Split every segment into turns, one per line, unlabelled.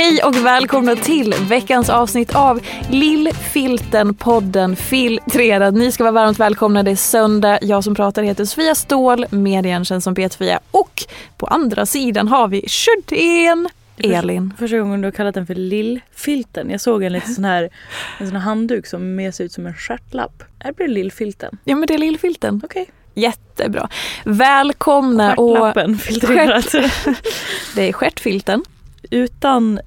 Hej och välkomna till veckans avsnitt av Lillfilten podden Filtrerad. Ni ska vara varmt välkomna. Det är söndag. Jag som pratar heter Sofia Ståhl, medien känns som Peter Och på andra sidan har vi Sjödén Elin.
Första gången du har kallat den för lillfilten. Jag såg en liten sån här, en sån här handduk som mer ser ut som en stjärtlapp. Här blir det lillfilten.
Ja men det är Lillfilten.
Okej.
Jättebra. Välkomna
Stjärtlappen filtrerat.
Stjärt- Det är stjärtfilten.
Utan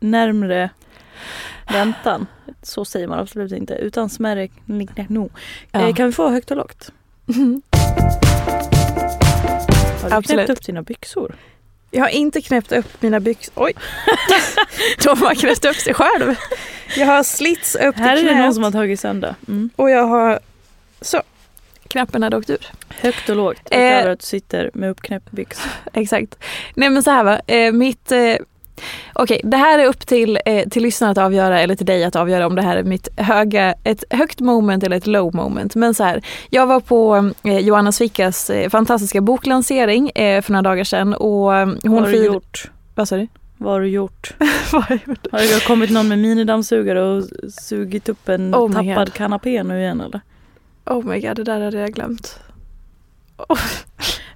närmre väntan. Så säger man absolut inte. Utan smärre no.
Ja.
Eh, Kan vi få högt och lågt? Har du
Absolut.
knäppt upp dina byxor?
Jag har inte knäppt upp mina byxor. Oj! De har knäppt upp sig själv. Jag har slits upp
Här är
till
det någon
knät
som har tagit sönder. Mm.
och jag har... Så. Knappen hade åkt ur.
Högt och lågt.
Eh.
Utöver att du sitter med uppknäppt byxor.
Exakt. Nej men så här va, eh, mitt... Eh, Okej, det här är upp till, eh, till lyssnarna att avgöra eller till dig att avgöra om det här är mitt höga, ett högt moment eller ett low moment. Men så här, jag var på eh, Johanna Svickas eh, fantastiska boklansering eh, för några dagar sedan och eh, hon
Vad har du gjort?
Vad sa du?
Vad har du gjort?
Vad har jag gjort?
Har det kommit någon med minidammsugare och sugit upp en
Oh
tappad kanapé nu igen eller?
Oh my god, det där hade jag glömt.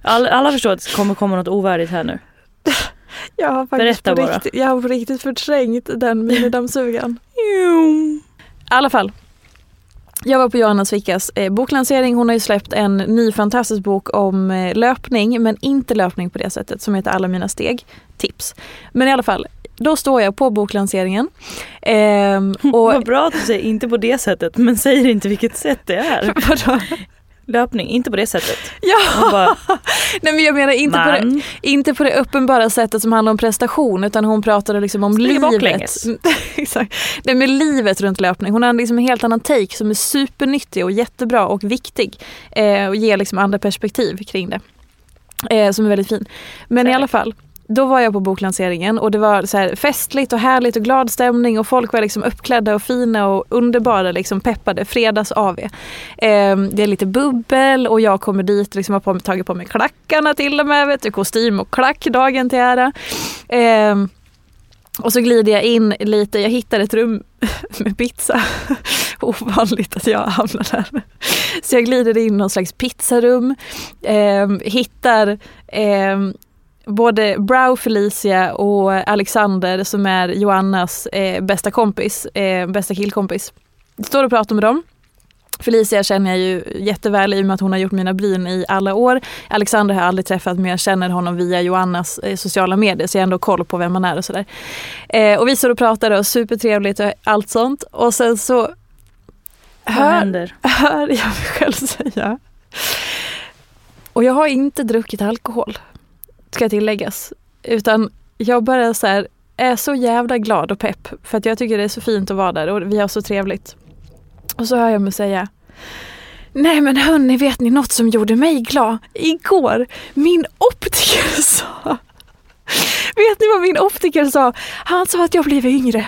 Alla, alla förstår att det kommer komma något ovärdigt här nu.
Jag har faktiskt
Berätta
på
bara.
riktigt, jag har på riktigt förträngt den minidammsugaren. I alla fall. Jag var på Johanna Svickas eh, boklansering. Hon har ju släppt en ny fantastisk bok om eh, löpning, men inte löpning på det sättet, som heter Alla mina steg. Tips. Men i alla fall, då står jag på boklanseringen. Ehm, och,
Vad bra att du säger inte på det sättet men säger inte vilket sätt det är.
vadå?
Löpning, inte på det sättet.
Ja!
Bara,
Nej men jag menar inte på, det, inte på det uppenbara sättet som handlar om prestation utan hon pratade liksom om
Springa
livet. Exakt. Det med livet runt löpning. Hon har liksom en helt annan take som är supernyttig och jättebra och viktig. Eh, och ger liksom andra perspektiv kring det. Eh, som är väldigt fin. Men i
Säkert.
alla fall. Då var jag på boklanseringen och det var så här festligt och härligt och glad stämning och folk var liksom uppklädda och fina och underbara, liksom peppade, fredags AV. Eh, det är lite bubbel och jag kommer dit liksom har på, tagit på mig klackarna till och med, vet du, kostym och klack dagen till ära. Eh, och så glider jag in lite, jag hittar ett rum med pizza. Ovanligt att jag hamnar där. Så jag glider in i någon slags pizzarum, eh, hittar eh, både Brow Felicia och Alexander som är Joannas eh, bästa kompis, eh, bästa killkompis. Jag står och pratar med dem. Felicia känner jag ju jätteväl i och med att hon har gjort mina bryn i alla år. Alexander har jag aldrig träffat men jag känner honom via Joannas eh, sociala medier så jag har ändå koll på vem man är och sådär. Eh, och vi står och pratar och supertrevligt och allt sånt. Och sen så
Vad
hör,
händer?
hör jag mig själv säga. Och jag har inte druckit alkohol, ska tilläggas. Utan jag bara så här, är så jävla glad och pepp för att jag tycker det är så fint att vara där och vi har så trevligt. Och så hör jag mig säga Nej men hörni, vet ni något som gjorde mig glad? Igår, min optiker sa... Vet ni vad min optiker sa? Han sa att jag blivit yngre.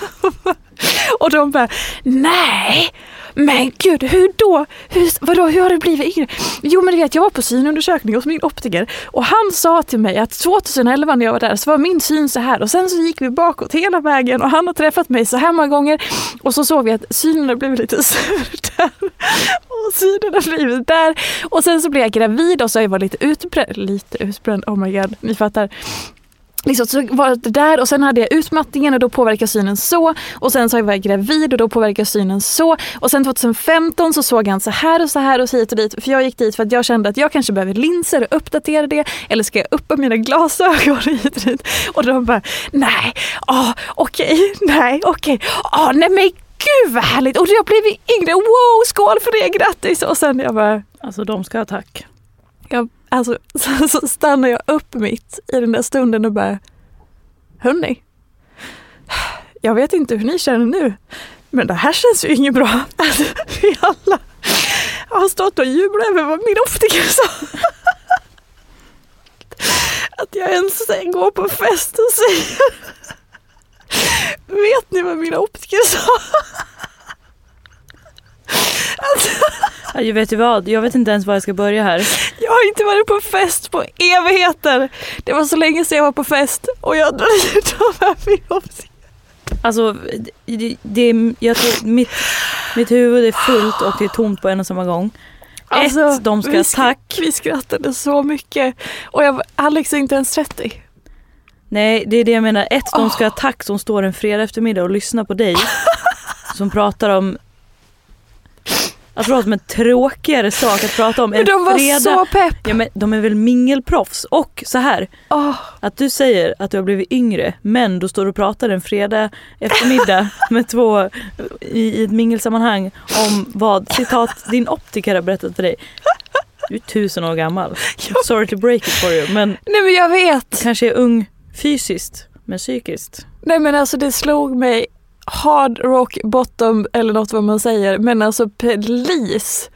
Och de bara, nej, men gud, hur då? Hur, vadå, hur har du blivit yngre? Jo men du vet, jag var på synundersökning hos min optiker och han sa till mig att 2011 när jag var där så var min syn så här och sen så gick vi bakåt hela vägen och han har träffat mig så här många gånger och så såg vi att synen har blivit lite sämre där och synen har blivit där och sen så blev jag gravid och så jag var lite utbränd, lite utbränd, oh my god, ni fattar. Liksom, så var det där och sen hade jag utmattningen och då påverkar synen så. Och sen så var jag gravid och då påverkar synen så. Och sen 2015 så såg han så här och så här och hit och dit. För jag gick dit för att jag kände att jag kanske behöver linser och uppdatera det. Eller ska jag uppa mina glasögon hit och dit. Och de bara, nej, ah, okej, okay, nej, okej, okay. ah, nej men gud vad härligt. Och jag blev yngre, wow, skål för det, grattis. Och sen jag bara,
Alltså de ska ha tack.
Alltså, så, så stannar jag upp mitt i den där stunden och bara, hörni, jag vet inte hur ni känner nu, men det här känns ju inget bra. Alltså, vi alla har stått och jublat över vad min optiker sa. Att jag ens går på fest och säger, vet ni vad min optiker sa? Alltså,
jag vet ju vad, jag vet inte ens var jag ska börja här.
Jag har inte varit på fest på evigheter. Det var så länge sedan jag var på fest och jag drar ut av min optiker.
Alltså, det, det, jag tror mitt, mitt huvud är fullt och det är tomt på en och samma gång.
Alltså,
Ett, de ska
vi
ha
sk-
tack.
Vi skrattade så mycket. Och jag, Alex är inte ens 30.
Nej, det är det jag menar. Ett, de ska ha tack som står en fredag eftermiddag och lyssnar på dig. som pratar om att prata om en tråkigare sak att prata om en
Men de var
fredag.
så pepp.
Ja, men de är väl mingelproffs. Och så här,
Åh,
att du säger att du har blivit yngre men då står du och pratar en fredag eftermiddag med två i, i ett mingelsammanhang om vad citat din optiker har berättat för dig. Du är tusen år gammal. Sorry to break it for you men
nej men jag vet.
kanske är ung fysiskt men psykiskt.
Nej men alltså det slog mig hard rock bottom eller något vad man säger. Men alltså please.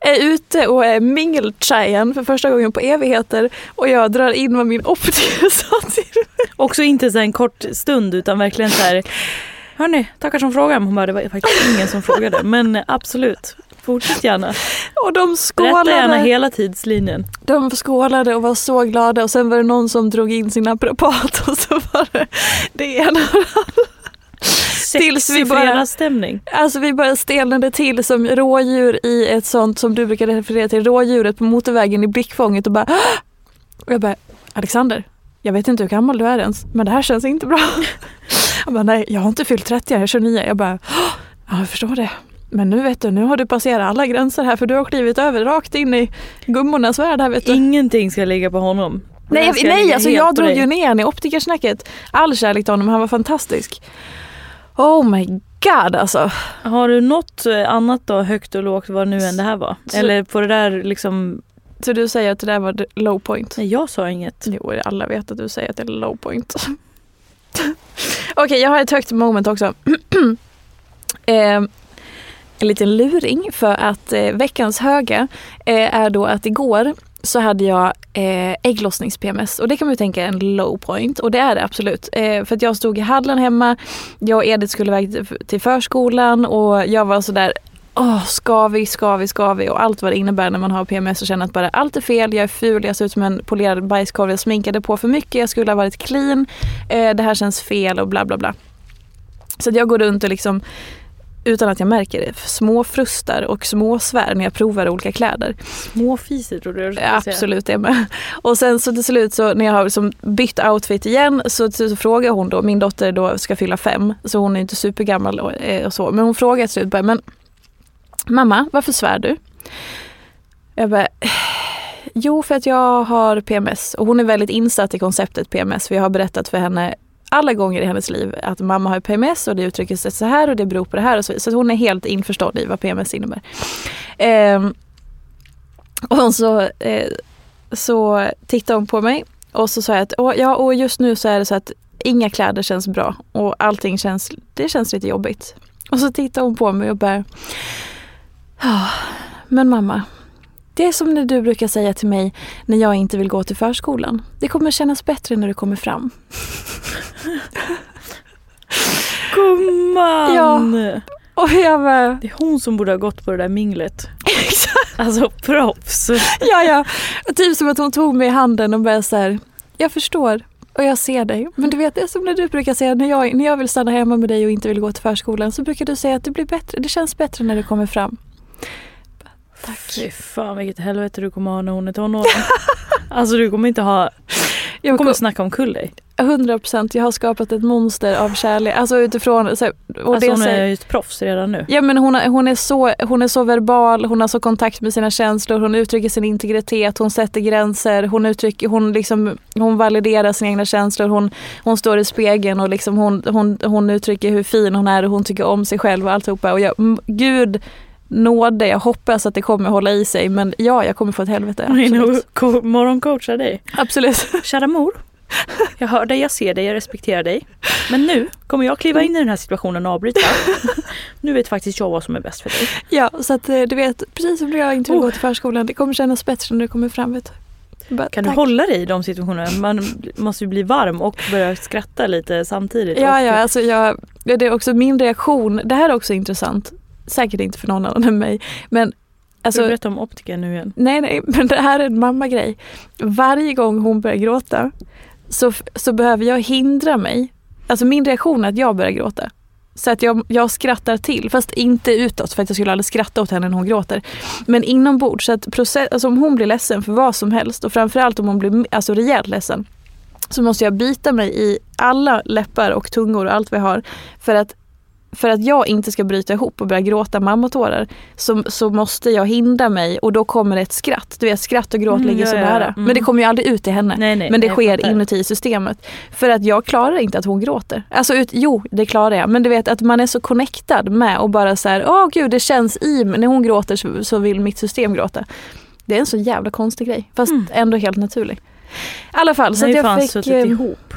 Är ute och är mingeltjejen för första gången på evigheter och jag drar in vad min optiker sa till mig.
Också inte så en kort stund utan verkligen så här Hörni, tackar som frågar. Hon bara, det var faktiskt ingen som frågade men absolut. Fortsätt gärna.
Och de
Berätta gärna
skålade.
hela tidslinjen.
De skålade och var så glada och sen var det någon som drog in sin naprapat och så var det det ena. Tills vi bara-
fredagsstämning.
Alltså vi bara stelnade till som rådjur i ett sånt som du brukar referera till, rådjuret på motorvägen i blickfånget och bara och jag bara Alexander, jag vet inte hur gammal du är ens men det här känns inte bra. Han bara nej, jag har inte fyllt 30 jag är 29. Jag bara "Åh, ja, jag förstår det. Men nu vet du, nu har du passerat alla gränser här för du har klivit över rakt in i gummornas värld här vet du.
Ingenting ska ligga på honom.
Nej, nej alltså jag drog ju ner honom i optikersnacket. All kärlek till honom, han var fantastisk. Oh my god alltså.
Har du något eh, annat då, högt och lågt, vad nu än det här var?
Så-
Eller på det där liksom,
Så du säger att det där var low point?
nej jag sa inget.
Jo, alla vet att du säger att det är low point. Okej, jag har ett högt moment också. eh, en liten luring för att eh, veckans höga eh, är då att igår så hade jag eh, ägglossnings-PMS och det kan man ju tänka är en low point. Och det är det absolut. Eh, för att jag stod i hallen hemma, jag och Edith skulle iväg till- förskolan. Och jag var sådär Åh, ska vi, ska vi, ska vi? Och allt vad det innebär när man har PMS och känner att bara allt är fel, jag är ful, jag ser ut som en polerad bajskorv, jag sminkade på för mycket, jag skulle ha varit clean, eh, det här känns fel och bla bla bla. Så att jag går runt och liksom utan att jag märker det, små frustar och små svär när jag provar olika kläder.
Småfiser trodde jag du skulle säga.
Absolut det med. Och sen så till slut så när jag har liksom bytt outfit igen så, så, så frågar hon då, min dotter då ska fylla fem så hon är inte supergammal och, eh, och så. Men hon frågar till slut bara, men mamma varför svär du? Jag bara, jo för att jag har PMS och hon är väldigt insatt i konceptet PMS för jag har berättat för henne alla gånger i hennes liv att mamma har PMS och det uttrycker sig så här och det beror på det här och så vidare. Så hon är helt införstådd i vad PMS innebär. Eh, och så, eh, så tittade hon på mig och så sa jag att och, ja, och just nu så är det så att inga kläder känns bra och allting känns, det känns lite jobbigt. Och så tittade hon på mig och bara Ja, men mamma. Det är som när du brukar säga till mig när jag inte vill gå till förskolan. Det kommer kännas bättre när du kommer fram.
Gumman!
Ja. Och jag bara,
Det är hon som borde ha gått på det där minglet. Alltså proffs.
ja ja. Typ som att hon tog mig i handen och började så här, jag förstår och jag ser dig. Men du vet, det är som när du brukar säga när jag, när jag vill stanna hemma med dig och inte vill gå till förskolan så brukar du säga att det blir bättre, det känns bättre när du kommer fram. Tack.
Fy fan vilket helvete du kommer ha när hon är tonåring. alltså du kommer inte ha,
Jag
kommer
kommer
snacka omkull dig.
100 procent, jag har skapat ett monster av kärlek. Alltså utifrån... Så, och
Alltså
det
hon är ju ett proffs redan nu.
Ja men hon, är- hon, är så, hon är så verbal, hon har så kontakt med sina känslor, hon uttrycker sin integritet, hon sätter gränser, hon, uttrycker, hon, liksom, hon validerar sina egna känslor, hon, hon står i spegeln och liksom hon, hon, hon uttrycker hur fin hon är och hon tycker om sig själv och alltihopa. Och jag, gud nåde, jag hoppas att det kommer hålla i sig men ja, jag kommer få ett helvete. Absolut.
morgoncoachar dig.
absolut.
Kära mor. Jag hör dig, jag ser dig, jag respekterar dig. Men nu kommer jag kliva in i den här situationen och avbryta. Nu vet faktiskt jag vad som är bäst för dig.
Ja, så att eh, du vet, precis som jag inte vill
Oh.
gå till förskolan, det kommer kännas bättre när du kommer fram. Vet du. Bara,
Kan du
tack.
hålla dig i de situationerna? Man måste ju bli varm och börja skratta lite samtidigt.
Ja, ja, alltså jag, ja, det är också min reaktion. Det här är också intressant. Säkert inte för någon annan än mig. Men alltså,
du berätta om optiken nu igen?
nej, nej, men det här är en mammagrej. Varje gång hon börjar gråta så, så behöver jag hindra mig. Alltså min reaktion är att jag börjar gråta. Så att jag, jag skrattar till, fast inte utåt för att jag skulle aldrig skratta åt henne när hon gråter. Men inombords, så att process, alltså om hon blir ledsen för vad som helst och framförallt om hon blir alltså rejält ledsen så måste jag bita mig i alla läppar och tungor och allt vi har för att för att jag inte ska bryta ihop och börja gråta mammatårar så, så måste jag hindra mig och då kommer ett skratt. Du vet skratt och gråt
Mm,
ligger
ja,
så
ja,
nära.
mm.
Men det kommer ju aldrig ut till henne.
Nej, nej,
men det
jag
sker inuti systemet. För att jag klarar inte att hon gråter. Alltså ut, jo, det klarar jag. Men du vet att man är så connectad med och bara så här, åh gud det känns i mig. När hon gråter så, så vill mitt system gråta. Det är en så jävla konstig grej. Fast
Mm.
ändå helt naturlig. I alla fall. Så att jag fick,
suttit
eh,
ihop.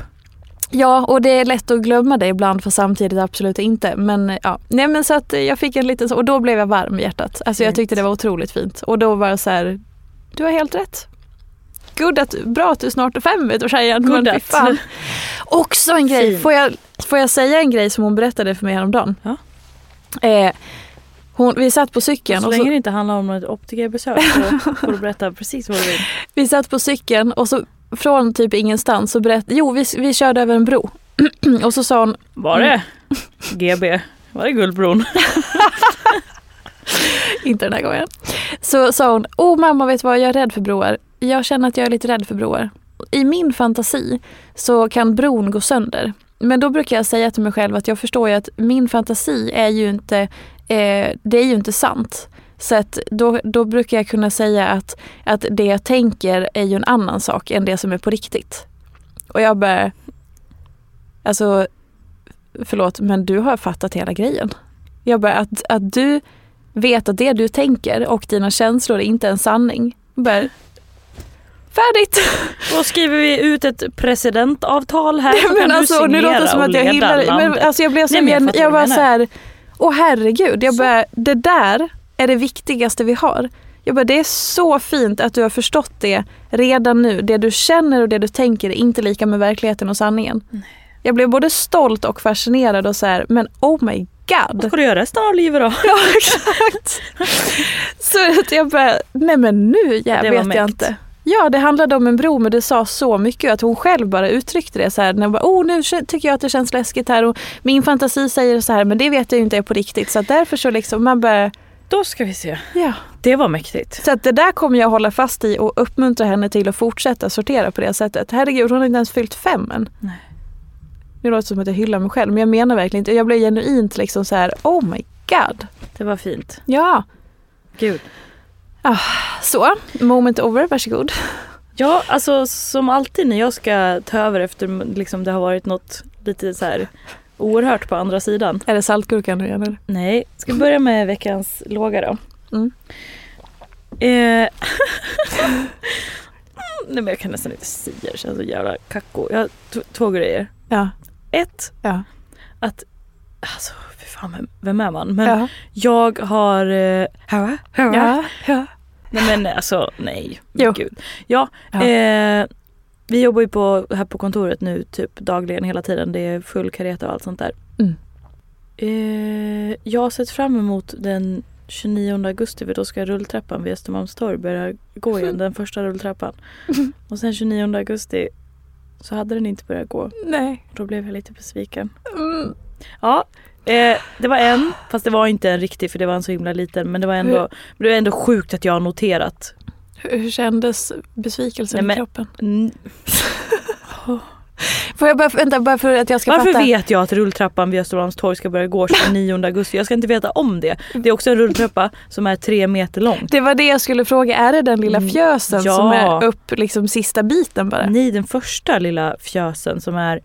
Ja, och det är lätt att glömma det ibland för samtidigt absolut inte. Men ja, nej men så att jag fick en liten och då blev jag varm i hjärtat. Alltså jag tyckte det var otroligt fint. Och då var jag så här, du har helt rätt. Good att, bra att du snart är fem vet du tjejen.
Good
men fan. Också en grej, får jag, får jag säga en grej som hon berättade för mig häromdagen?
Ja.
Eh, hon, vi satt på cykeln
Så
och
länge
så,
det inte handlar om ett optikerbesök så får du berätta precis vad du vill.
vi satt på cykeln och så från typ ingenstans så berättade, jo vi, vi körde över en bro. och så sa hon,
Var det GB? Var det Guldbron?
Inte den här gången. Så sa hon, åh mamma vet vad, jag är rädd för broar. Jag känner att jag är lite rädd för broar. I min fantasi så kan bron gå sönder. Men då brukar jag säga till mig själv att jag förstår ju att min fantasi är ju inte, eh, det är ju inte sant. Så att då, då brukar jag kunna säga att, att det jag tänker är ju en annan sak än det som är på riktigt. Och jag bara, alltså förlåt men du har fattat hela grejen. Jag bara, att, att du vet att det du tänker och dina känslor är inte en sanning. Bara, färdigt!
Då skriver vi ut ett presidentavtal här så kan
men
du
alltså, nu
signera
låter det som att jag hyllar men alltså jag blev så
Nej, men jag
jag, jag var
du
så här, åh herregud, jag bara, det där är det viktigaste vi har. Jag bara, det är så fint att du har förstått det redan nu. Det du känner och det du tänker är inte lika med verkligheten och sanningen. Jag blev både stolt och fascinerad och så här, men oh my
Vad
god.
ska du göra resten av livet då?
Ja exakt. så att jag bara, nej men nu ja,
Det
vet jag inte. Ja det handlade om en bro men det sa så mycket att hon själv bara uttryckte det så här. När jag bara, oh, nu tycker jag att det känns läskigt här och min fantasi säger så här men det vet jag ju inte är på riktigt. Så därför så liksom man bara,
Då ska vi se.
ja.
Det var mäktigt.
Så att det där kommer jag hålla fast i och uppmuntra henne till att fortsätta sortera på det sättet. Herregud hon har inte ens fyllt fem än.
Nej.
Nu låter det som att jag hyllar mig själv men jag menar verkligen inte. Jag blev genuint liksom så här, oh my god.
Det var fint.
Ja,
Gud.
så moment over, varsågod.
Ja, alltså som alltid när jag ska ta över efter liksom, det har varit något lite så här oerhört på andra sidan.
Är det saltgurkan nu igen eller?
Nej, ska vi börja med veckans låga då.
Mm.
Eh, Nej men jag kan nästan inte säga det, känns så jävla kacko. Jag två grejer.
Ja.
Ett,
Ja.
att alltså fy fan vem, vem är man? Men
Ja.
jag har, eh.
Ja, ja.
Nej men alltså nej.
Jo.
Gud. Ja,
Ja.
Eh, vi jobbar ju på, här på kontoret nu typ dagligen hela tiden. Det är full kareta och allt sånt där.
Mm.
Eh, jag har sett fram emot den 29 augusti för då ska rulltrappan vid Östermalmstorg börja gå igen. Den första rulltrappan. Och sen 29 augusti så hade den inte börjat gå.
Nej.
Då blev jag lite besviken.
Mm.
Ja, eh, det var en. Fast det var inte en riktig för det var en så himla liten. Men det var ändå, men det var ändå sjukt att jag har noterat.
Hur, hur kändes besvikelsen
Nej,
i kroppen? Får jag bara, vänta, bara för att jag ska
Varför
fatta.
vet jag att rulltrappan vid Östermalmstorg ska börja gå 29 augusti? Jag ska inte veta om det. Det är också en rulltrappa som är tre meter lång.
Det var det jag skulle fråga, är det den lilla
Mm,
fjösen
ja.
som är upp liksom sista biten bara?
Nej, den första lilla fjösen som är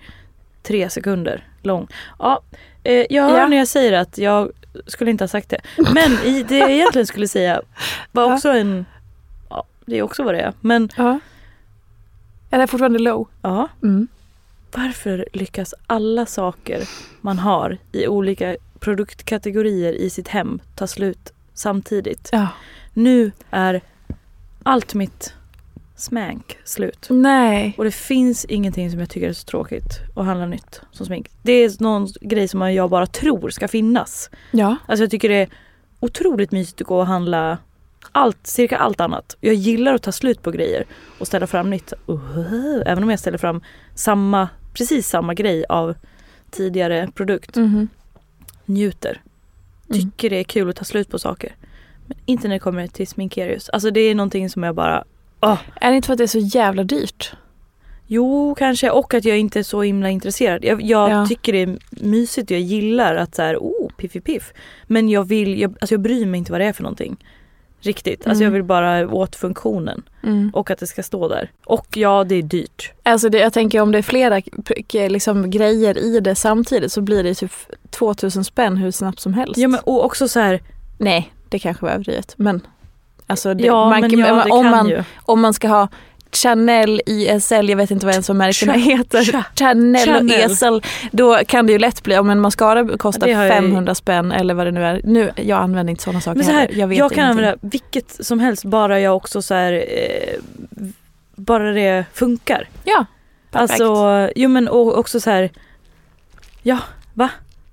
tre sekunder lång. Ja, eh, jag hör
Ja.
när jag säger att jag skulle inte ha sagt det. Men i, det jag egentligen skulle säga var också en... Det är också vad det är. Men
Ja. Är det fortfarande low?
ja,
Mm.
varför lyckas alla saker man har i olika produktkategorier i sitt hem ta slut samtidigt?
Ja.
Nu är allt mitt smänk slut.
Nej.
Och det finns ingenting som jag tycker är så tråkigt att handla nytt som smink. Det är någon grej som jag bara tror ska finnas.
Ja.
Alltså jag tycker det är otroligt mysigt att gå och handla allt, cirka allt annat. Jag gillar att ta slut på grejer och ställa fram nytt. Uh, även om jag ställer fram samma, precis samma grej av tidigare produkt.
Mhm.
Njuter.
Mm.
Tycker det är kul att ta slut på saker. Men inte när det kommer till sminkerius. Alltså det är någonting som jag bara
Är det inte för att det är så jävla dyrt?
Jo, kanske. Och att jag inte är så himla intresserad. Jag, jag
Ja.
tycker det är mysigt och jag gillar att så här, oh, piffi piff. Men jag vill, jag, alltså jag bryr mig inte vad det är för någonting. Riktigt. Alltså
Mm.
jag vill bara åt funktionen. Och att det ska stå där. Och ja, det är dyrt.
Alltså det, jag tänker om det är flera liksom, grejer i det samtidigt så blir det typ 2000 spänn hur snabbt som helst.
Ja, men, och också så här,
Nej, det kanske var överdrivet. Men alltså det,
ja
man,
ja,
om, man,
ju.
om man ska ha Chanel, YSL, jag vet inte vad ens märkena
Cha-
heter.
cha-
Chanel,
Chanel.
och YSL. Då kan det ju lätt bli, om en mascara kostar
Det har jag-
500 spänn eller vad det nu är. Nu, jag använder inte sådana saker
Men så här,
heller.
jag,
vet
kan
ingenting.
använda vilket som helst bara jag också så här, eh, bara det funkar.
Ja, perfekt.
Alltså, jo men och också så här. Ja, va?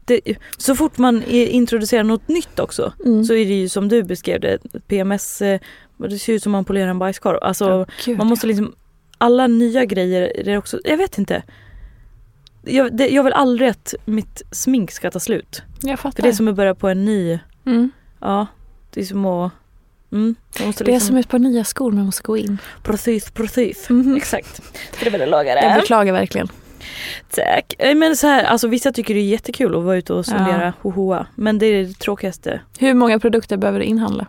Det, så fort man introducerar något nytt också
mm.
så är det ju som du beskrev det, PMS, eh, det ser ut som man polerar en bajskorv. Alltså
Ja, gud,
man måste liksom, alla nya grejer, det är också, jag vet inte. Jag, det, jag vill aldrig att mitt smink ska ta slut.
Jag fattar.
För det är som att börja på en ny,
mm.
ja, det är som att, mm,
det är
liksom,
som ett par nya skor man måste gå in.
precis, precis.
Mhm.
Exakt. Det vill jag laga
Jag beklagar verkligen.
Tack. Eh, Men så här, alltså vissa tycker det är jättekul att vara ute och sondera
Ja.
hohoa. Men det är det tråkigaste.
Hur många produkter behöver du inhandla?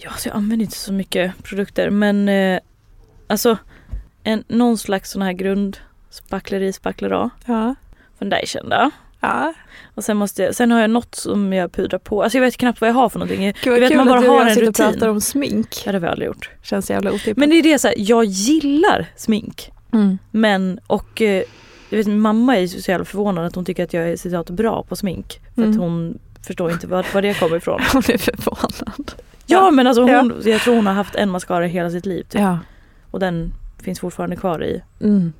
Ja, så jag använder inte så mycket produkter men eh, alltså en, någon slags sån här grund spackleri spacklerå
Ja.
foundation då.
ja.
Och sen, måste jag, sen har jag något som jag pudrar på. Alltså jag vet knappt vad jag har för någonting. Jag,
Gud
vet
kul
man bara
att och
har en
sitter och
rutin.
pratar om smink.
Ja, det har vi aldrig gjort.
Känns jävla otippat.
Men det är det så här, jag gillar smink.
mm.
Men och eh, jag vet min mamma är så jävla förvånad att hon tycker att jag är citat bra på smink. För att
Mm.
hon förstår inte var, var det kommer ifrån.
Hon är förvånad.
Ja men alltså hon, jag tror hon har haft en mascara hela sitt liv typ.
Ja.
och den finns fortfarande kvar i.
Mm.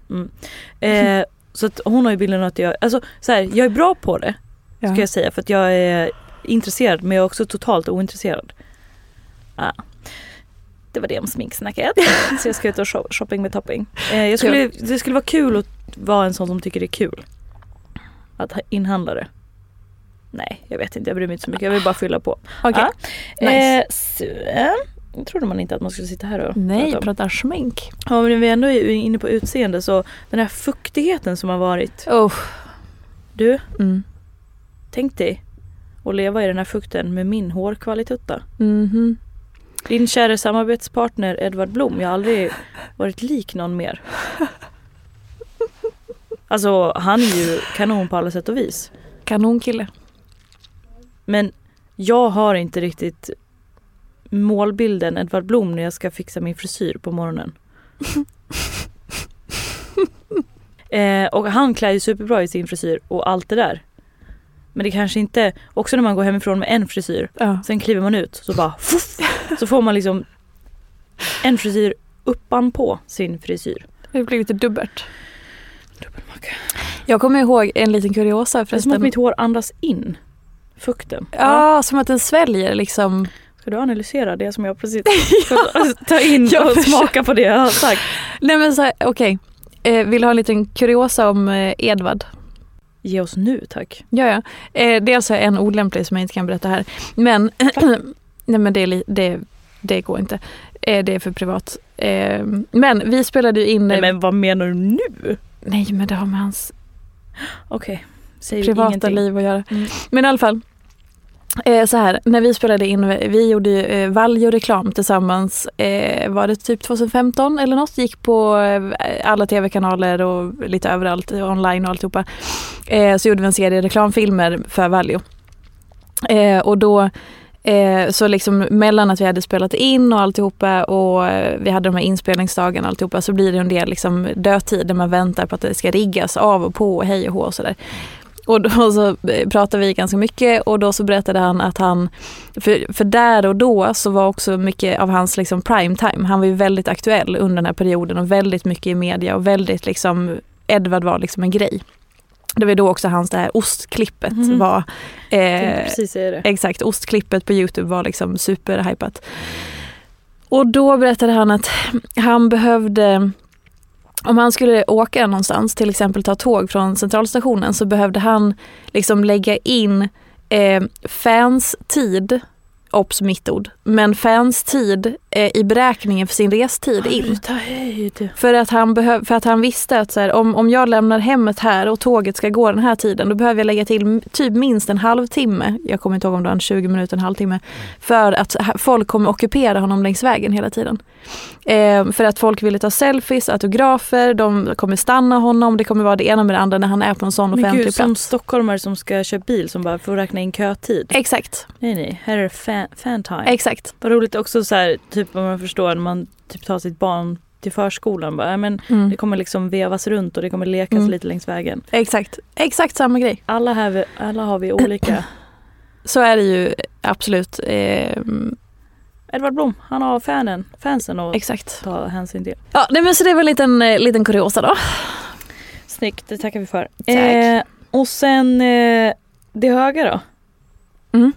Eh, så att hon har ju bilden att jag, alltså så här, jag är bra på det
Ja.
ska jag säga för att jag är intresserad men jag är också totalt ointresserad. Ja. Det var det om sminksnacket. så jag ska ut och shop- shopping med topping. Eh, jag skulle, det skulle vara kul att vara en sån som tycker det är kul. Att ha- inhandla det. Nej jag vet inte, jag bryr mig inte så mycket. Jag vill bara fylla på.
Okej.
Ja.
Nice.
Eh, jag trodde man inte att man skulle sitta här och
Nej,
prata om.
pratar smink.
Ja men vi ändå är inne på utseende så den här fuktigheten som har varit.
Oh.
Du,
Mm.
tänk dig att leva i den här fukten med min hårkvalitutta.
Mhm.
Din kära samarbetspartner Edvard Blom, jag har aldrig varit lik någon mer. Alltså han är ju kanon på alla sätt och vis.
Kanonkille.
Men jag har inte riktigt målbilden Edvard Blom när jag ska fixa min frisyr på morgonen. eh, och han klär ju superbra i sin frisyr och allt det där. Men det kanske inte, också när man går hemifrån med en frisyr,
Ja.
sen kliver man ut så bara fuff, så får man liksom en frisyr uppanpå sin frisyr.
Det blir lite dubbelt.
Dubbelmacka.
Jag kommer ihåg en liten kuriosa
Det är som
förresten.
att mitt hår andas in fukten.
Ja, som att den sväljer liksom.
Ska du analysera det som jag precis ta in och smaka på det jag har sagt?
Nej men okej. Eh, vill du ha en liten kuriosa om eh, Edvard?
Ge oss nu tack.
Ja, ja. Eh, dels är en olämplig som jag inte kan berätta här. Men, nej, men det, det, det går inte. Eh, det är för privat. Eh, men vi spelade ju in...
Nej men vad menar du nu?
nej, men det har med hans
Okej, säg
privata
ingenting.
liv att göra.
Mm.
Men i alla fall. Eh, så här, när vi spelade in, vi gjorde ju eh, Valjo-reklam tillsammans, eh, var det typ 2015 eller något? Gick på eh, alla tv-kanaler och lite överallt, online och alltihopa. Eh, så gjorde vi en serie reklamfilmer för Valjo. Eh, och då Eh, så liksom mellan att vi hade spelat in och alltihopa och vi hade de här inspelningsdagarna och alltihopa så blir det en del liksom dödtid där man väntar på att det ska riggas av och på och hej och hå och sådär. Och då så pratade vi ganska mycket och då så berättade han att han, för, för där och då så var också mycket av hans liksom prime time, han var ju väldigt aktuell under den här perioden och väldigt mycket i media och väldigt liksom, Edvard var liksom en grej. Det var då också hans det här ostklippet
Mhm.
var eh,
precis säga det.
Exakt, ostklippet på Youtube var liksom superhypat. Och då berättade han att han behövde, om han skulle åka någonstans, till exempel ta tåg från centralstationen, så behövde han liksom lägga in eh, fans tid, obs mitt ord, men fans tid i beräkningen för sin restid in.
Ta höjd.
För att han, behöv, för att han visste att så här, om, om jag lämnar hemmet här och tåget ska gå den här tiden då behöver jag lägga till typ minst en halvtimme, jag kommer inte ihåg om det var en 20 minuter, en halvtimme, för att folk kommer ockupera honom längs vägen hela tiden. Eh, för att folk ville ta selfies, autografer, de kommer stanna honom, det kommer vara det ena med det andra när han är på en sån
Men
offentlig
gud, som
plats.
stockholmare som ska köra bil som bara får räkna in kötid.
Exakt,
Nej nej, här är det fan, fan time.
exakt.
Vad roligt också så här, typ om man förstår när man typ tar sitt barn till förskolan. Bara, men
Mm.
Det kommer liksom vevas runt och det kommer lekas
Mm.
lite längs vägen.
Exakt, exakt samma grej.
Alla, här, alla har vi olika.
Så är det ju absolut. Eh,
Edvard Blom, han har fanen, fansen att
exakt.
ta hänsyn till.
Ja, nej, men så det var en liten, eh, liten kuriosa då.
Snyggt, det tackar vi för. Eh, och sen eh, det höga då?
Mm.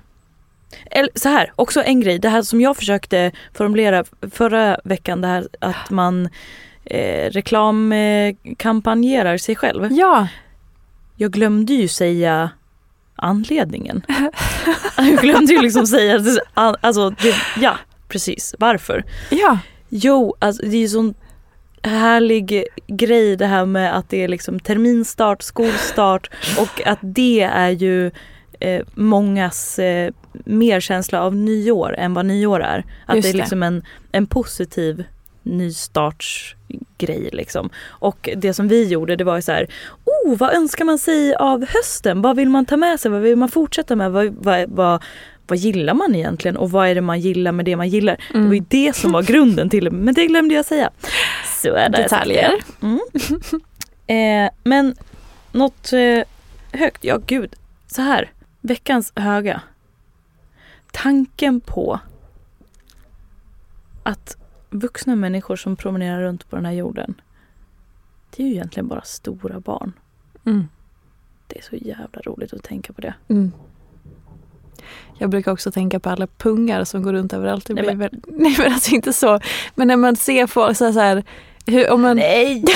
Så här, också en grej, det här som jag försökte formulera förra veckan, det här att man eh, reklamkampanjerar eh, sig själv.
Ja,
Jag glömde ju säga anledningen. jag glömde ju liksom säga, alltså det, ja precis, varför?
ja.
Jo, alltså det är ju sån härlig grej det här med att det är liksom terminstart, skolstart och att det är ju eh, mångas eh, mer känsla av nyår än vad nyår är. Att
Just
det är
det.
liksom en, en positiv nystartsgrej liksom. Och det som vi gjorde det var så här, oh vad önskar man sig av hösten? Vad vill man ta med sig? Vad vill man fortsätta med? Vad, vad, vad, vad gillar man egentligen? Och vad är det man gillar med det man gillar? Det var ju det som var grunden till men det glömde jag säga. Så är det.
Detaljer.
Mm. Eh, men något eh, högt, ja gud. Så här, veckans höga. Tanken på att vuxna människor som promenerar runt på den här jorden, det är ju egentligen bara stora barn.
Mm.
Det är så jävla roligt att tänka på det.
Mm. Jag brukar också tänka på alla pungar som går runt överallt. Det
Nej,
blir
men-
nej men alltså inte så. Men när man ser folk så här, så här hur, om man...
Nej!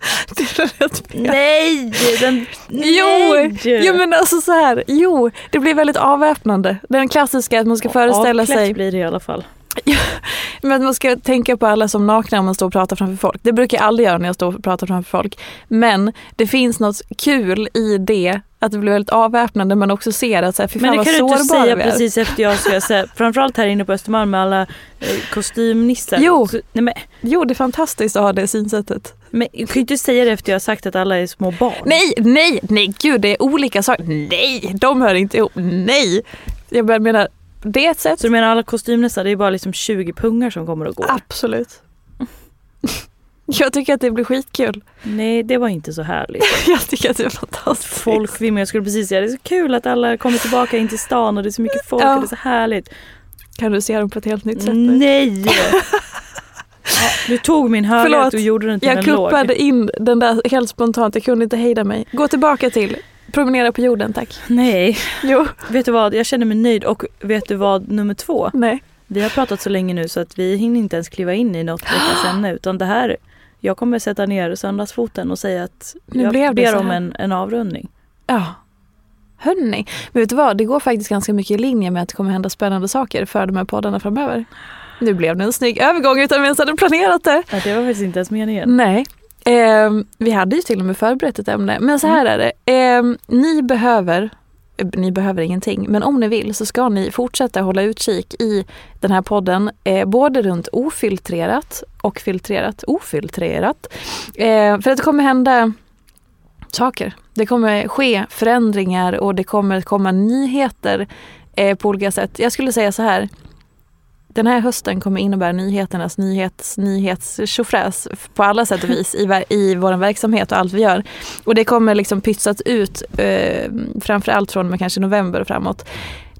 Det.
Nej! Den,
Jo,
nej!
jo men alltså så här, jo det blir väldigt avväpnande. Den klassiska att man ska föreställa
Avklätt
sig,
blir det i alla fall.
men att man ska tänka på alla som nakna om man står och pratar framför folk. Det brukar jag aldrig göra när jag står och pratar framför folk. Men det finns något kul i det, att det blir väldigt avväpnande men också ser att så här, fy fan
Men det
vad
kan du inte
sårbara
säga
vi är.
precis efter jag ska säga, framförallt här inne på Östermalm med alla eh, kostymnissar.
Jo.
Så, nej, men,
Jo det är fantastiskt att ha det synsättet.
men jag kan ju inte säga det efter jag har sagt att alla är små barn.
Nej, nej, nej gud det är olika saker. Nej, de hör inte ihop. Nej. Jag menar, det är ett sätt.
Så du menar alla kostymnissar, det är bara liksom 20 pungar som kommer och går?
Absolut. Jag tycker att det blir skitkul.
Nej, det var inte så härligt.
Jag tycker att det är fantastiskt.
Folkvimmer, jag skulle precis säga det är så kul att alla kommer tillbaka in till stan och det är så mycket folk
Ja.
och det är så härligt.
Kan du se dem på ett helt nytt sätt nu?
Nej! ja, du tog min
Förlåt,
och gjorde den till
Jag
en låg.
kuppade in den där helt spontant, jag kunde inte hejda mig. Gå tillbaka till promenera på jorden tack.
Nej,
Jo,
vet du vad? Jag känner mig nöjd och vet du vad nummer två?
nej.
Vi har pratat så länge nu så att vi hinner inte ens kliva in i något veckans ämne utan det här jag kommer sätta ner söndagsfoten och säga att
Nu
jag
blev
ber om en, en avrundning.
Ja. Hörni, men vet du vad? Det går faktiskt ganska mycket i linje med att det kommer hända spännande saker för de här poddarna framöver. Nu blev det en snygg övergång utan vi ens hade planerat det.
Ja, det var faktiskt inte ens meningen.
Nej. Ehm, vi hade ju till och med förberett ett ämne. Men så här är det. Ehm, ni behöver, eh, ni behöver ingenting, men om ni vill så ska ni fortsätta hålla utkik i den här podden. Eh, både runt ofiltrerat och filtrerat. Ofiltrerat. Eh, för att det kommer hända saker. Det kommer ske förändringar och det kommer komma nyheter eh, på olika sätt. Jag skulle säga så här. Den här hösten kommer innebära nyheternas nyhets, nyhets på alla sätt och vis i, i vår verksamhet och allt vi gör. Och det kommer liksom pytsas ut eh, framförallt från och med kanske november och framåt.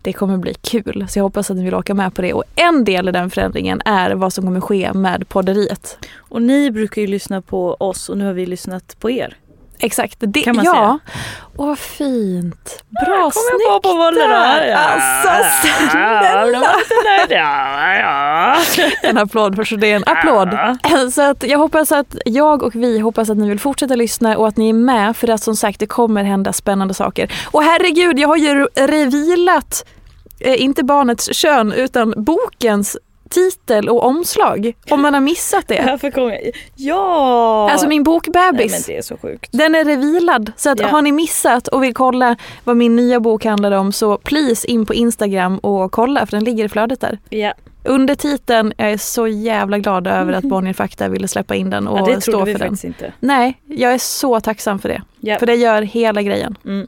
Det kommer bli kul, så jag hoppas att ni vill åka med på det. Och en del i den förändringen är vad som kommer ske med podderiet.
Och ni brukar ju lyssna på oss och nu har vi lyssnat på er.
Exakt. Det,
Kan man
ja.
säga.
Åh, vad fint. Bra,
jag
snyggt
på på bollen
där.
där?
Alltså, snälla.
Ja, ja.
En applåd för en applåd. Så att jag hoppas att jag och vi hoppas att ni vill fortsätta lyssna och att ni är med för att som sagt det kommer hända spännande saker. Och herregud, jag har ju revilat eh, inte barnets kön utan bokens titel och omslag. Om man har missat det.
Varför kom jag? Ja!
Alltså min
Nej,
bokbebis.
men det är så sjukt.
Den är revilad. Så att
Ja.
har ni missat och vill kolla vad min nya bok handlar om så please in på Instagram och kolla för den ligger i flödet där.
Ja,
Under titeln, jag är så jävla glad över att Bonnier Fakta ville släppa in den och
ja det
stå
trodde
för
vi
den.
faktiskt inte.
Nej, jag är så tacksam för det.
Ja.
För det gör hela grejen.
Mm.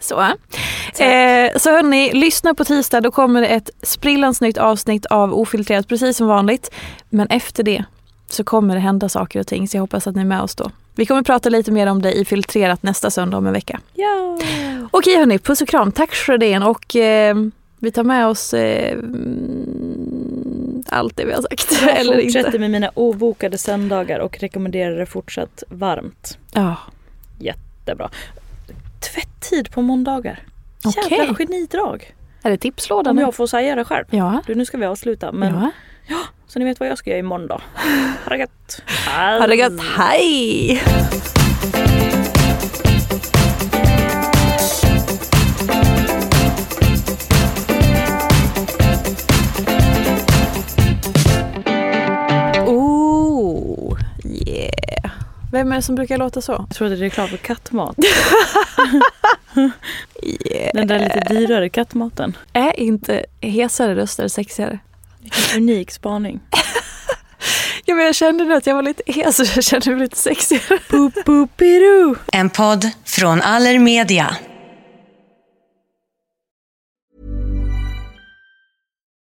Så. Eh, så hörni, lyssna på tisdag. Då kommer det ett sprillans nytt avsnitt av Ofiltrerat precis som vanligt. Men efter det så kommer det hända saker och ting så jag hoppas att ni är med oss då. Vi kommer prata lite mer om det i Filtrerat nästa söndag om en vecka.
Ja.
Okej hörni, puss och kram. Tack för det och eh, vi tar med oss eh, mm, allt det vi har sagt.
Jag
Eller
fortsätter
inte.
med mina obokade söndagar och rekommenderar det fortsatt varmt.
Ja.
Jättebra. Tvätttid på måndagar.
Okej.
Jävla genidrag.
Är det tipslådan
Om
nu?
jag får säga det själv.
Ja.
Du, nu ska vi avsluta. Men
ja.
Så ni vet vad jag ska göra imorgon då. Ha det gött.
Ha det gött. Hej! Vem är det som brukar låta så?
Jag tror att det är reklam för kattmat.
Yeah.
Den där lite dyrare kattmaten.
Är inte hesare röster sexigare?
Vilken unik spaning.
Ja, men jag kände nu att jag var lite hes och jag kände mig lite sexigare.
Boop, boop.
En podd från Allermedia.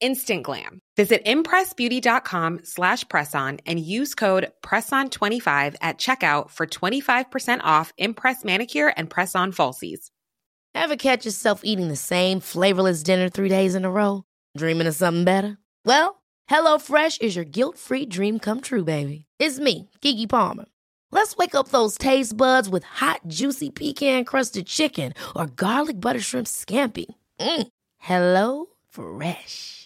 Instant glam. Visit impressbeauty.com slash presson and use code PRESSON25 at checkout for 25% off Impress Manicure and Press-On Falsies.
Ever catch yourself eating the same flavorless dinner three days in a row? Dreaming of something better? Well, HelloFresh is your guilt-free dream come true, baby. It's me, Kiki Palmer. Let's wake up those taste buds with hot, juicy pecan-crusted chicken or garlic butter shrimp scampi. Mm. Hello Fresh.